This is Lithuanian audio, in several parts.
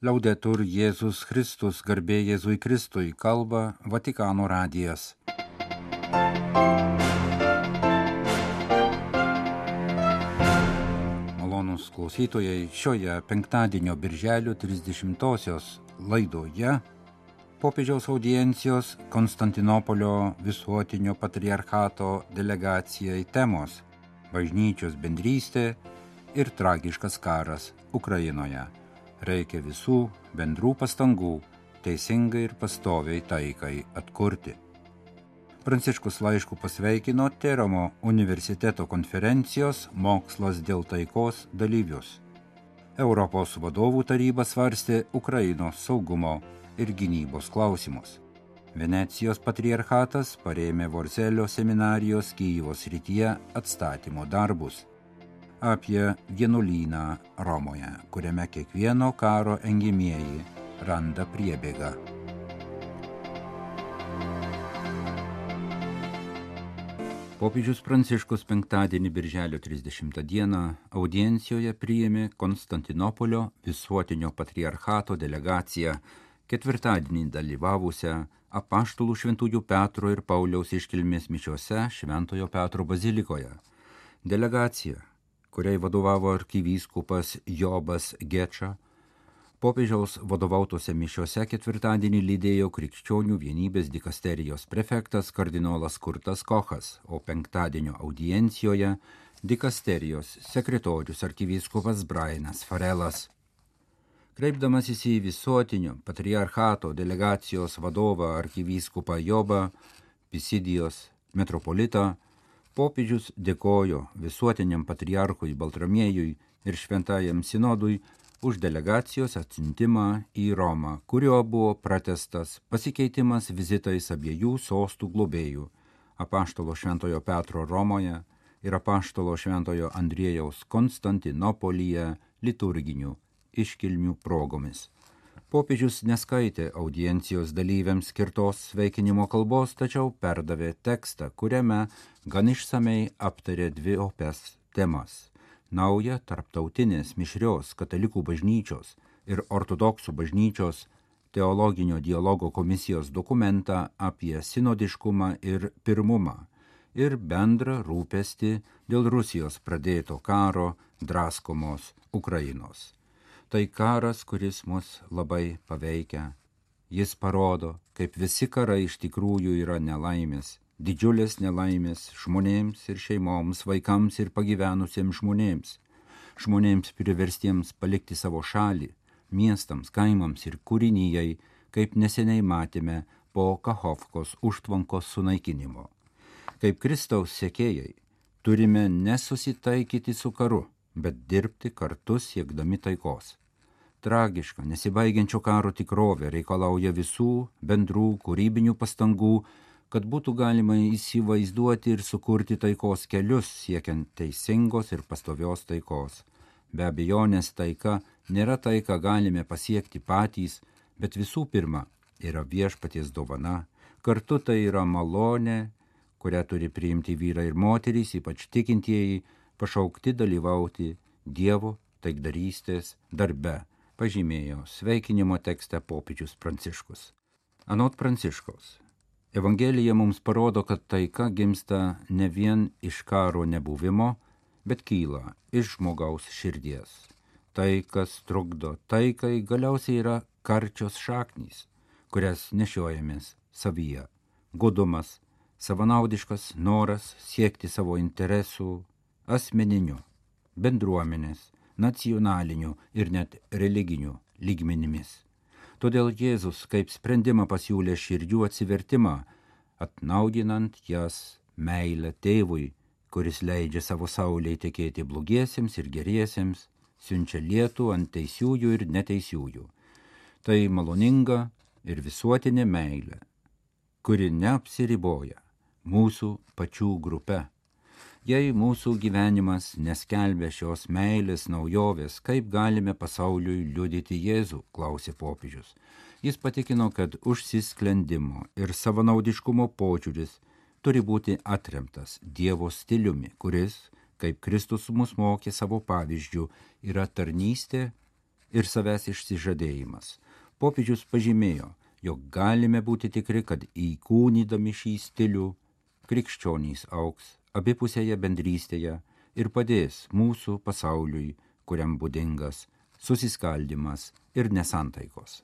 Liaudetur Jėzus Kristus, garbė Jėzui Kristui, kalba Vatikano radijas. Malonus klausytojai šioje penktadienio birželio 30-osios laidoje popiežiaus audiencijos Konstantinopolio visuotinio patriarchato delegacijai temos - bažnyčios bendrystė ir tragiškas karas Ukrainoje. Reikia visų bendrų pastangų teisingai ir pastoviai taikai atkurti. Pranciškus laišku pasveikino Teramo universiteto konferencijos Mokslas dėl taikos dalyvius. Europos vadovų taryba svarstė Ukrainos saugumo ir gynybos klausimus. Venecijos patriarchatas parėmė Vorzelio seminarijos Kyjivos rytyje atstatymo darbus. Apie vienuolyną Romoje, kuriame kiekvieno karo engimieji randa priebėgą. Popiežius Pranciškus penktadienį birželio 30 dieną audiencijoje priėmė Konstantinopolio visuotinio patriarchato delegaciją ketvirtadienį dalyvavusią apaštalų šventųjų Petro ir Pauliaus iškilmės mišiose Šventojo Petro bazilikoje. Delegacija, kuriai vadovavo arkivyskupas Jobas Geča, popiežiaus vadovautose mišiose ketvirtadienį lydėjo krikščionių vienybės dikasterijos prefektas kardinolas Kurtas Kochas, o penktadienio audiencijoje dikasterijos sekretorius arkivyskupas Brainas Farelas. Kreipdamasis į visuotinio patriarchato delegacijos vadovą arkivyskupą Jobą, Pisidijos metropolitą, popiežius dėkojo visuotiniam patriarchui Baltramiejui ir šventajam sinodui už delegacijos atsintimą į Romą, kurio buvo pratestas pasikeitimas vizitais abiejų sostų globėjų - apaštalo Šventojo Petro Romoje ir apaštalo Šventojo Andriejaus Konstantinopolyje liturginių iškilmių progomis. Popiežius neskaitė audiencijos dalyviams skirtos sveikinimo kalbos, tačiau perdavė tekstą, kuriame gan išsamei aptarė dvi opes temas naują tarptautinės mišrios katalikų bažnyčios ir ortodoksų bažnyčios teologinio dialogo komisijos dokumentą apie sinodiškumą ir pirmumą ir bendrą rūpestį dėl Rusijos pradėto karo draskomos Ukrainos. Tai karas, kuris mus labai paveikia. Jis parodo, kaip visi karai iš tikrųjų yra nelaimės didžiulės nelaimės žmonėms ir šeimoms, vaikams ir pagyvenusiems žmonėms, žmonėms priverstiems palikti savo šalį, miestams, kaimams ir kūrinyjei, kaip neseniai matėme po Kahovkos užtvankos sunaikinimo. Kaip Kristaus sekėjai, turime nesusitaikyti su karu, bet dirbti kartu siekdami taikos. Tragiška, nesibaigiančio karo tikrovė reikalauja visų bendrų kūrybinių pastangų, kad būtų galima įsivaizduoti ir sukurti taikos kelius siekiant teisingos ir pastovios taikos. Be abejonės taika nėra tai, ką galime pasiekti patys, bet visų pirma yra viešpaties dovana, kartu tai yra malonė, kurią turi priimti vyrai ir moterys, ypač tikintieji, pašaukti dalyvauti Dievo taikdarystės darbe, pažymėjo sveikinimo tekste popiežius Pranciškus. Anot Pranciškaus, Evangelija mums parodo, kad taika gimsta ne vien iš karo nebuvimo, bet kyla iš žmogaus širdies. Tai, kas trukdo taikai, galiausiai yra karčios šaknys, kurias nešiojamės savyje. Godumas, savanaudiškas noras siekti savo interesų asmeniniu, bendruomenės, nacionaliniu ir net religiniu lygmenimis. Todėl Jėzus kaip sprendimą pasiūlė širdžių atsivertimą, atnaudinant jas meilę tėvui, kuris leidžia savo saulėje tekėti blogiesiems ir geriesiems, siunčia lietų ant teisiųjų ir neteisiųjų. Tai maloninga ir visuotinė meilė, kuri neapsiriboja mūsų pačių grupe Jei mūsų gyvenimas neskelbia šios meilės naujovės, kaip galime pasauliui liudyti Jėzų, klausė popiežius. Jis patikino, kad užsisklendimo ir savanaudiškumo požiūris turi būti atremtas Dievo stiliumi, kuris, kaip Kristus mus mokė savo pavyzdžių, yra tarnystė ir savęs išsižadėjimas. Popiežius pažymėjo, jog galime būti tikri, kad įkūnydami šį stilių krikščionys auks abipusėje bendrystėje ir padės mūsų pasauliui, kuriam būdingas susiskaldimas ir nesantaikos.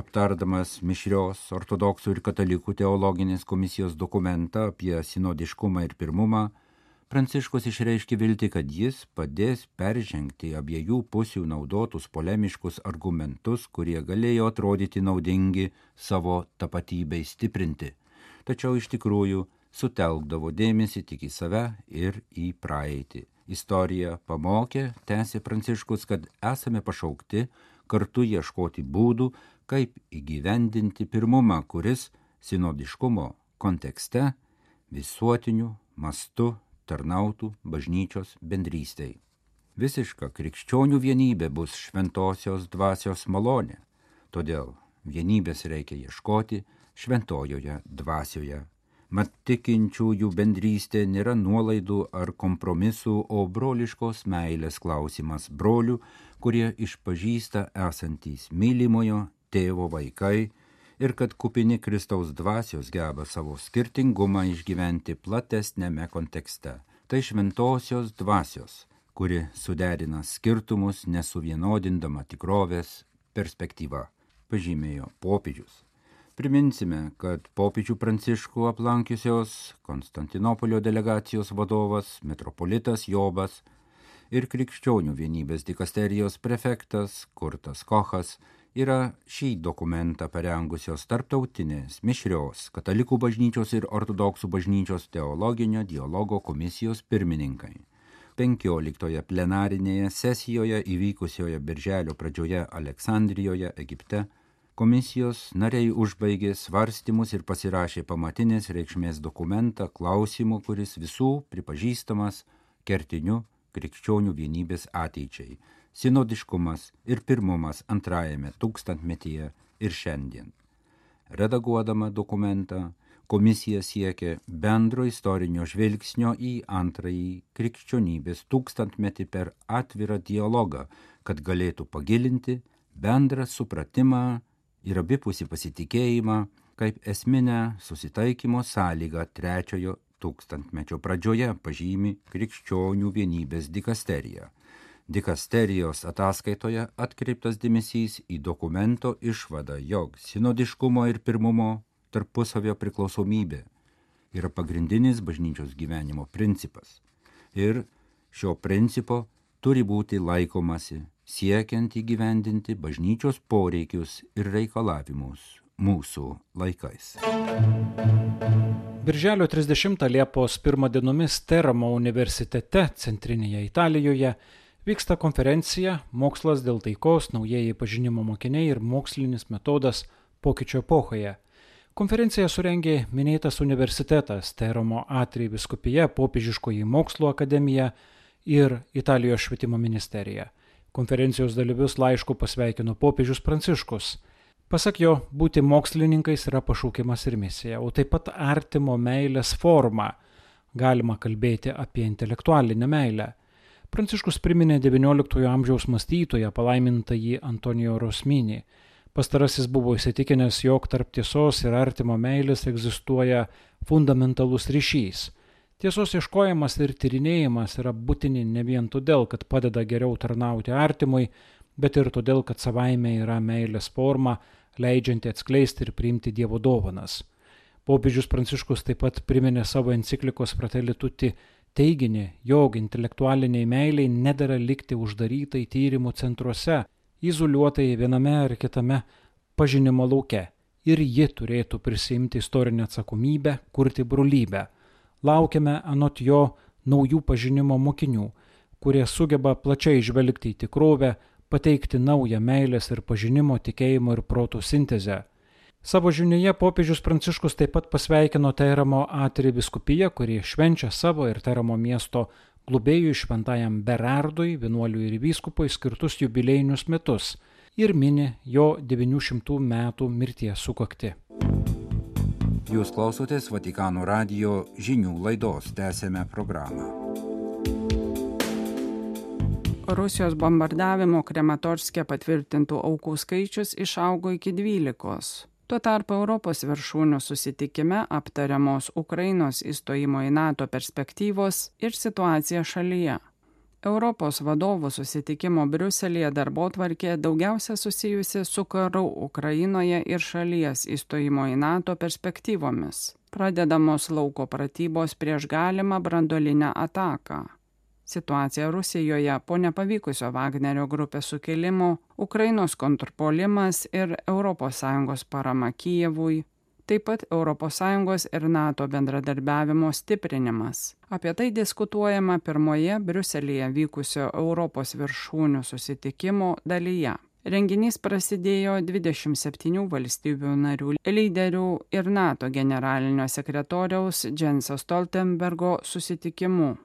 Aptardamas mišrios ortodoksų ir katalikų teologinės komisijos dokumentą apie sinodiškumą ir pirmumą, Pranciškus išreiškė vilti, kad jis padės peržengti abiejų pusių naudotus polemiškus argumentus, kurie galėjo atrodyti naudingi savo tapatybei stiprinti, tačiau iš tikrųjų sutelkdavo dėmesį tik į save ir į praeitį. Istorija pamokė, tęsė Pranciškus, kad esame pašaukti kartu ieškoti būdų, kaip įgyvendinti pirmumą, kuris sinodiškumo kontekste visuotiniu mastu tarnautų bažnyčios bendrystei. Visiška krikščionių vienybė bus šventosios dvasios malonė, todėl vienybės reikia ieškoti šventojoje dvasioje. Mat tikinčiųjų bendrystė nėra nuolaidų ar kompromisų, o broliškos meilės klausimas brolių, kurie išpažįsta esantys mylimojo tėvo vaikai ir kad kupini Kristaus dvasios geba savo skirtingumą išgyventi platesnėme kontekste. Tai šventosios dvasios, kuri suderina skirtumus nesuvienodindama tikrovės perspektyva, pažymėjo popiežius. Priminsime, kad popiežių pranciškų aplankiusios Konstantinopolio delegacijos vadovas metropolitas Jobas ir krikščionių vienybės dikasterijos prefektas Kurtas Kochas yra šį dokumentą parengusios tarptautinės mišrios katalikų bažnyčios ir ortodoksų bažnyčios teologinio dialogo komisijos pirmininkai. 15 plenarinėje sesijoje įvykusioje birželio pradžioje Aleksandrijoje, Egipte, komisijos nariai užbaigė svarstymus ir pasirašė pamatinės reikšmės dokumentą klausimu, kuris visų pripažįstamas kertiniu krikščionių vienybės ateičiai sinodiškumas ir pirmumas antrajame tūkstantmetyje ir šiandien. Redaguodama dokumentą, komisija siekia bendro istorinio žvilgsnio į antrąjį krikščionybės tūkstantmetį per atvirą dialogą, kad galėtų pagilinti bendrą supratimą ir abipusį pasitikėjimą kaip esminę susitaikymo sąlygą trečiojo tūkstantmečio pradžioje pažymi krikščionių vienybės dikasterija Dikasterijos ataskaitoje atkreiptas dėmesys į dokumento išvadą, jog sinodiškumo ir pirmumo tarpusavio priklausomybė yra pagrindinis bažnyčios gyvenimo principas. Ir šio principo turi būti laikomasi siekiant įgyvendinti bažnyčios poreikius ir reikalavimus mūsų laikais. Birželio 30 Liepos 1 dienomis Teramo universitete centrinėje Italijoje vyksta konferencija Mokslas dėl taikos, naujieji pažinimo mokiniai ir mokslinis metodas pokyčio epochoje. Konferenciją surengė minėtas universitetas Teromo Atri viskupija, Popiežiškoji mokslo akademija ir Italijos švietimo ministerija. Konferencijos dalyvius laišku pasveikino popiežius Pranciškus. Pasak jo, būti mokslininkais yra pašaukimas ir misija, o taip pat artimo meilės forma. Galima kalbėti apie intelektualinę meilę. Pranciškus priminė XIX amžiaus mąstytoją palaimintąjį Antonijo Rosminį. Pastarasis buvo įsitikinęs, jog tarp tiesos ir artimo meilės egzistuoja fundamentalus ryšys. Tiesos ieškojimas ir tyrinėjimas yra būtini ne vien todėl, kad padeda geriau tarnauti artimui, bet ir todėl, kad savaime yra meilės forma, leidžianti atskleisti ir priimti Dievo dovanas. Popiežius Pranciškus taip pat priminė savo enciklikos Fratelli Tutti teiginį, jog intelektualiniai meiliai nedara likti uždarytai tyrimų centruose, izoliuotai viename ar kitame pažinimo lauke ir ji turėtų prisimti istorinę atsakomybę kurti brolybę. Laukiame anot jo naujų pažinimo mokinių, kurie sugeba plačiai žvelgti į tikrovę, pateikti naują meilės ir pažinimo tikėjimo ir proto sintezę Savo žinioje popiežius Pranciškus taip pat pasveikino Teiramo Atri viskupiją, kuri švenčia savo ir Teiramo miesto globėjui šventajam Berardui, vienuoliui ir vyskupui skirtus jubilėjinius metus ir mini jo 900 metų mirties sukakti. Jūs klausotės Vatikano radio žinių laidos, tęsėme programą. Rusijos bombardavimo Krematorskė patvirtintų aukų skaičius išaugo iki 12. Tuo tarpu Europos viršūnių susitikime aptariamos Ukrainos įstojimo į NATO perspektyvos ir situacija šalyje. Europos vadovų susitikimo Briuselėje darbo tvarkė daugiausia susijusi su karu Ukrainoje ir šalies įstojimo į NATO perspektyvomis. Pradedamos lauko pratybos prieš galimą brandolinę ataką. Situacija Rusijoje po nepavykusio Wagnerio grupės sukilimo, Ukrainos kontrpolimas ir ES parama Kijevui, taip pat ES ir NATO bendradarbiavimo stiprinimas. Apie tai diskutuojama pirmoje Briuselėje vykusio Europos viršūnių susitikimo dalyje. Renginys prasidėjo 27 valstybių narių lyderių ir NATO generalinio sekretoriaus Jenso Stoltenbergo susitikimu.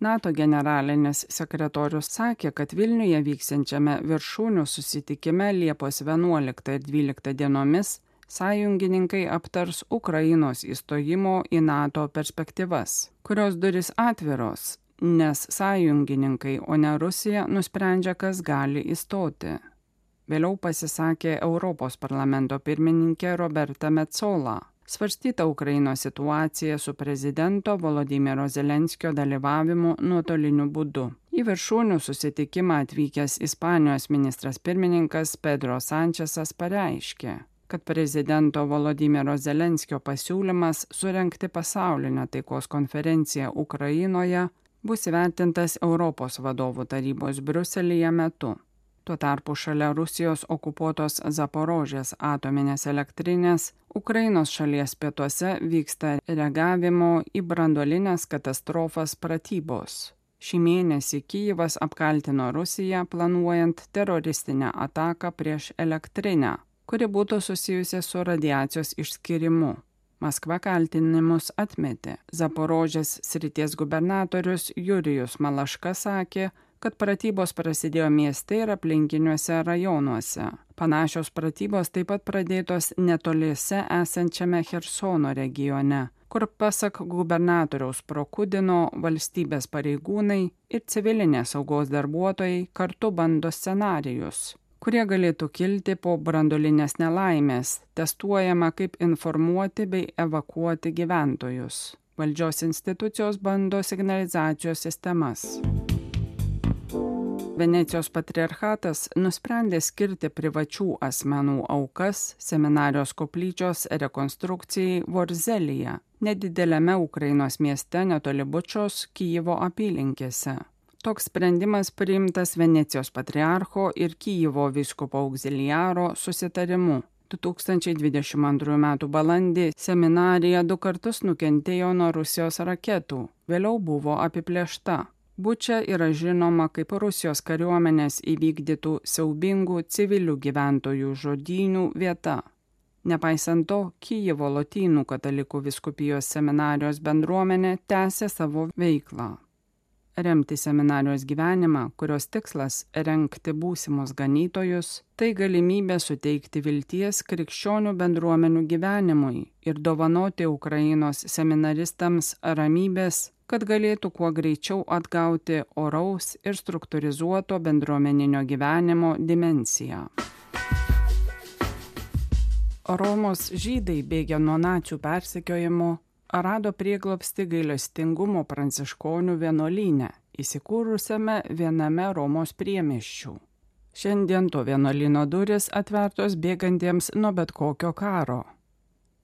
NATO generalinis sekretorius sakė, kad Vilniuje vyksiančiame viršūnių susitikime Liepos 11 ir 12 dienomis sąjungininkai aptars Ukrainos įstojimo į NATO perspektyvas, kurios duris atviros, nes sąjungininkai, o ne Rusija, nusprendžia, kas gali įstoti. Vėliau pasisakė Europos parlamento pirmininkė Roberta Metzola. Svarstyta Ukrainos situacija su prezidento Volodymyro Zelenskio dalyvavimu nuotoliniu būdu. Į viršūnių susitikimą atvykęs Ispanijos ministras pirmininkas Pedro Sančesas pareiškė, kad prezidento Volodymyro Zelenskio pasiūlymas surenkti pasaulinę taikos konferenciją Ukrainoje bus įvertintas Europos vadovų tarybos Bruselėje metu. Tuo tarpu šalia Rusijos okupuotos Zaporožės atominės elektrinės Ukrainos šalies pietuose vyksta reagavimo į brandolinės katastrofas pratybos. Šį mėnesį Kyivas apkaltino Rusiją planuojant teroristinę ataką prieš elektrinę, kuri būtų susijusi su radiacijos išskirimu. Maskva kaltinimus atmetė. Zaporožės srities gubernatorius Jurijus Malaška sakė, kad pratybos prasidėjo mieste ir aplinkiniuose rajonuose. Panašios pratybos taip pat pradėtos netoliese esančiame Hersono regione, kur pasak gubernatoriaus Prokudino valstybės pareigūnai ir civilinės saugos darbuotojai kartu bando scenarijus kurie galėtų kilti po brandolinės nelaimės, testuojama kaip informuoti bei evakuoti gyventojus. Valdžios institucijos bando signalizacijos sistemas. Venecijos patriarchatas nusprendė skirti privačių asmenų aukas seminarijos koplyčios rekonstrukcijai Vorzelyje, nedidelėme Ukrainos mieste netoli Bučios Kyjivo apylinkėse. Toks sprendimas priimtas Venecijos patriarcho ir Kyjivo viskupo auxiliaro susitarimu. 2022 m. balandį seminarija du kartus nukentėjo nuo Rusijos raketų, vėliau buvo apiplėšta. Bučia yra žinoma kaip Rusijos kariuomenės įvykdytų siaubingų civilių gyventojų žodinių vieta. Nepaisant to, Kyjivo lotynų katalikų viskupijos seminarijos bendruomenė tęsė savo veiklą remti seminarijos gyvenimą, kurios tikslas - renkti būsimus ganytojus, tai galimybė suteikti vilties krikščionių bendruomenių gyvenimui ir dovanoti Ukrainos seminaristams ramybės, kad galėtų kuo greičiau atgauti oraus ir struktūrizuoto bendruomeninio gyvenimo dimensiją. Romos žydai bėgė nuo nacių persekiojimo rado prieglopsti gailestingumo pranciškonių vienuolyne, įsikūrusiame viename Romos priemiščių. Šiandien to vienuolino duris atvertos bėgantiems nuo bet kokio karo.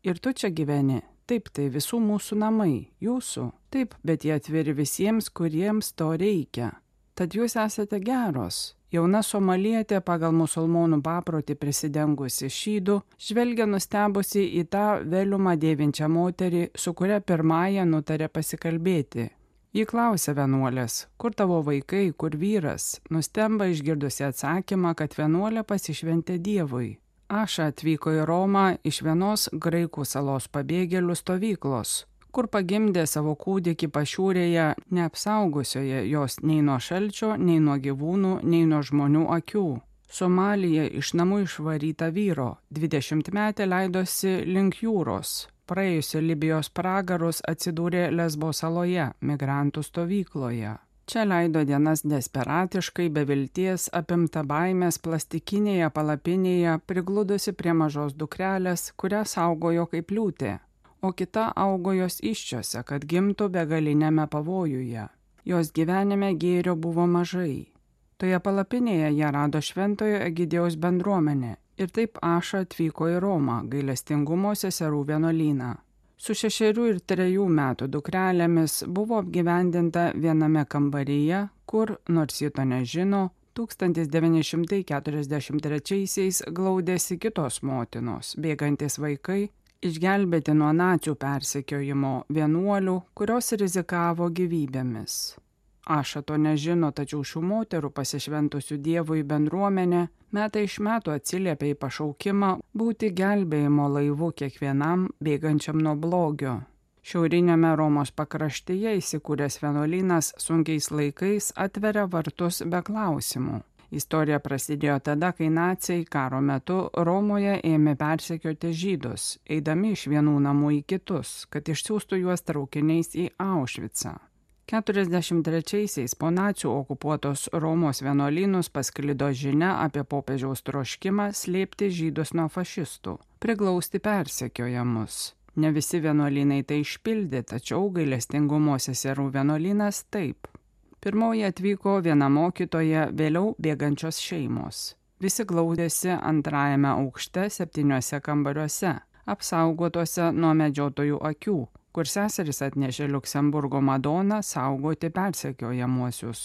Ir tu čia gyveni, taip tai visų mūsų namai, jūsų, taip, bet jie atviri visiems, kuriems to reikia. Tad jūs esate geros, Jauna somalietė pagal musulmonų paprotį prisidengusi šydų, žvelgia nustebusi į tą vėliumą dėvinčią moterį, su kuria pirmąją nutarė pasikalbėti. Ji klausė vienuolės, kur tavo vaikai, kur vyras, nustemba išgirdusi atsakymą, kad vienuolė pasišventė Dievui. Aša atvyko į Romą iš vienos graikų salos pabėgėlių stovyklos, kur pagimdė savo kūdikį pašiūrėje, neapsaugosioje jos nei nuo šalčio, nei nuo gyvūnų, nei nuo žmonių akių. Somalija iš namų išvaryta vyro, 20 metė leidosi link jūros. Praėjusio Libijos pragarus atsidūrė Lesbo saloje, migrantų stovykloje. Čia leido dienas desperatiškai, be vilties, apimta baimės plastikinėje palapinėje, prigludusi prie mažos dukrelės, kurią saugojo kaip liūtė, o kita augo jos iščiose, kad gimtų begalinėme pavojuje. Jos gyvenime gėrio buvo mažai. Toje palapinėje ją rado šventojo Egidėjaus bendruomenė ir taip Aša atvyko į Romą, gailestingumo seserų vienuolyną su šešerių ir trejų metų dukrelėmis buvo apgyvendinta viename kambaryje, kur, nors ji to nežino, 1943-aisiais glaudėsi kitos motinos, bėgantis vaikai, išgelbėti nuo nacių persekiojimo vienuolių, kurios rizikavo gyvybėmis. Aša to nežino, tačiau šių moterų pasišventusių Dievui bendruomenė metai iš metų atsiliepia į pašaukimą būti gelbėjimo laivu kiekvienam bėgančiam nuo blogio. Šiauriniame Romos pakraštyje įsikūręs vienuolynas sunkiais laikais atveria vartus be klausimų. Istorija prasidėjo tada, kai nacijai karo metu Romoje ėmė persekioti žydus, eidami iš vienų namų į kitus, kad išsiųstų juos traukiniais į Aušvicą. 43-aisiais po nacių okupuotos Romos vienuolynus pasklido žinia apie popiežiaus troškimą slėpti žydus nuo fašistų, priglausti persekiojamus. Ne visi vienuolynai tai išpildė, tačiau gailestingumo seserų vienuolynas taip. Pirmoji atvyko viena mokytoja, vėliau bėgančios šeimos. Visi glaudėsi antrajame aukšte septyniuose kambariuose, apsaugotuose nuo medžiotojų akių, kur seseris atnešė Luksemburgo Madoną saugoti persekiojamuosius.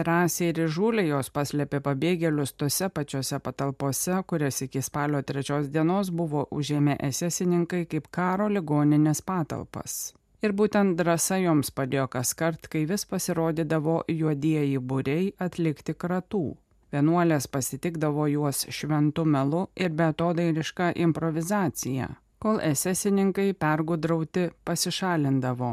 Drąsiai ir žūliai jos paslėpė pabėgėlius tose pačiose patalpose, kurias iki spalio trečios dienos buvo užėmę esesininkai kaip karo ligoninės patalpas. Ir būtent drąsa joms padėjo kas kart, kai vis pasirodydavo juodieji būriai atlikti kratų. Vienuolės pasitikdavo juos šventų melu ir betodairišką improvizaciją kol esesininkai pergudrauti pasišalindavo.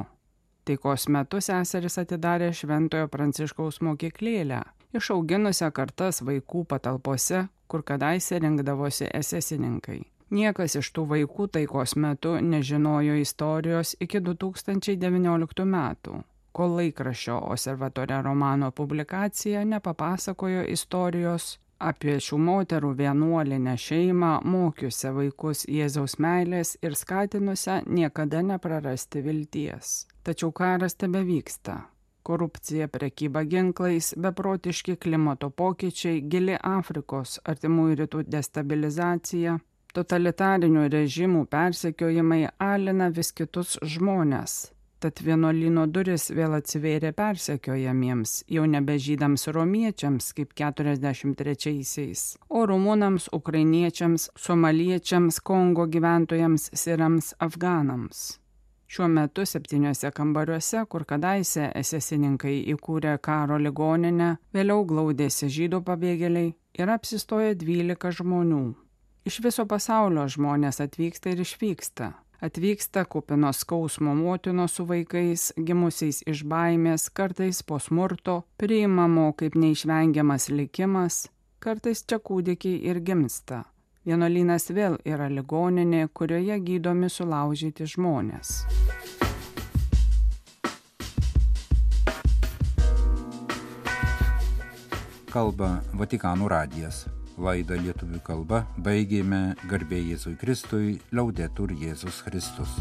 Taikos metu seseris atidarė Šventojo Pranciškaus mokyklėlę, išauginusią kartas vaikų patalpose, kur kadaise rinkdavosi esesininkai. Niekas iš tų vaikų taikos metu nežinojo istorijos iki 2019 metų, kol laikraščio Observatorė romano publikacija nepapasakojo istorijos apie šių moterų vienuolinę šeimą, mokiusią vaikus Jėzaus meilės ir skatinusią niekada neprarasti vilties. Tačiau karas tebe vyksta. Korupcija, prekyba ginklais, beprotiški klimato pokyčiai, gili Afrikos, artimųjų rytų destabilizacija, totalitarinių režimų persekiojimai alina vis kitus žmonės, Tad vienuolino duris vėl atsivėrė persekiojamiems, jau nebe žydams romiečiams kaip 43-aisiais, o rumunams, ukrainiečiams, somaliečiams, Kongo gyventojams, sirams, afganams. Šiuo metu septyniuose kambariuose, kur kadaise esesininkai įkūrė karo ligoninę, vėliau glaudėsi žydų pabėgėliai ir apsistoja 12 žmonių. Iš viso pasaulio žmonės atvyksta ir išvyksta atvyksta kupinos skausmo motinos su vaikais, gimusiais iš baimės, kartais po smurto, priimamo kaip neišvengiamas likimas, kartais čia kūdikiai ir gimsta. Vienolynas vėl yra ligoninė, kurioje gydomi sulaužyti žmonės. Kalba Vatikanų radijas. Laidą lietuvių kalba baigėme garbė Jėzui Kristui, liaudetur Jėzus Kristus.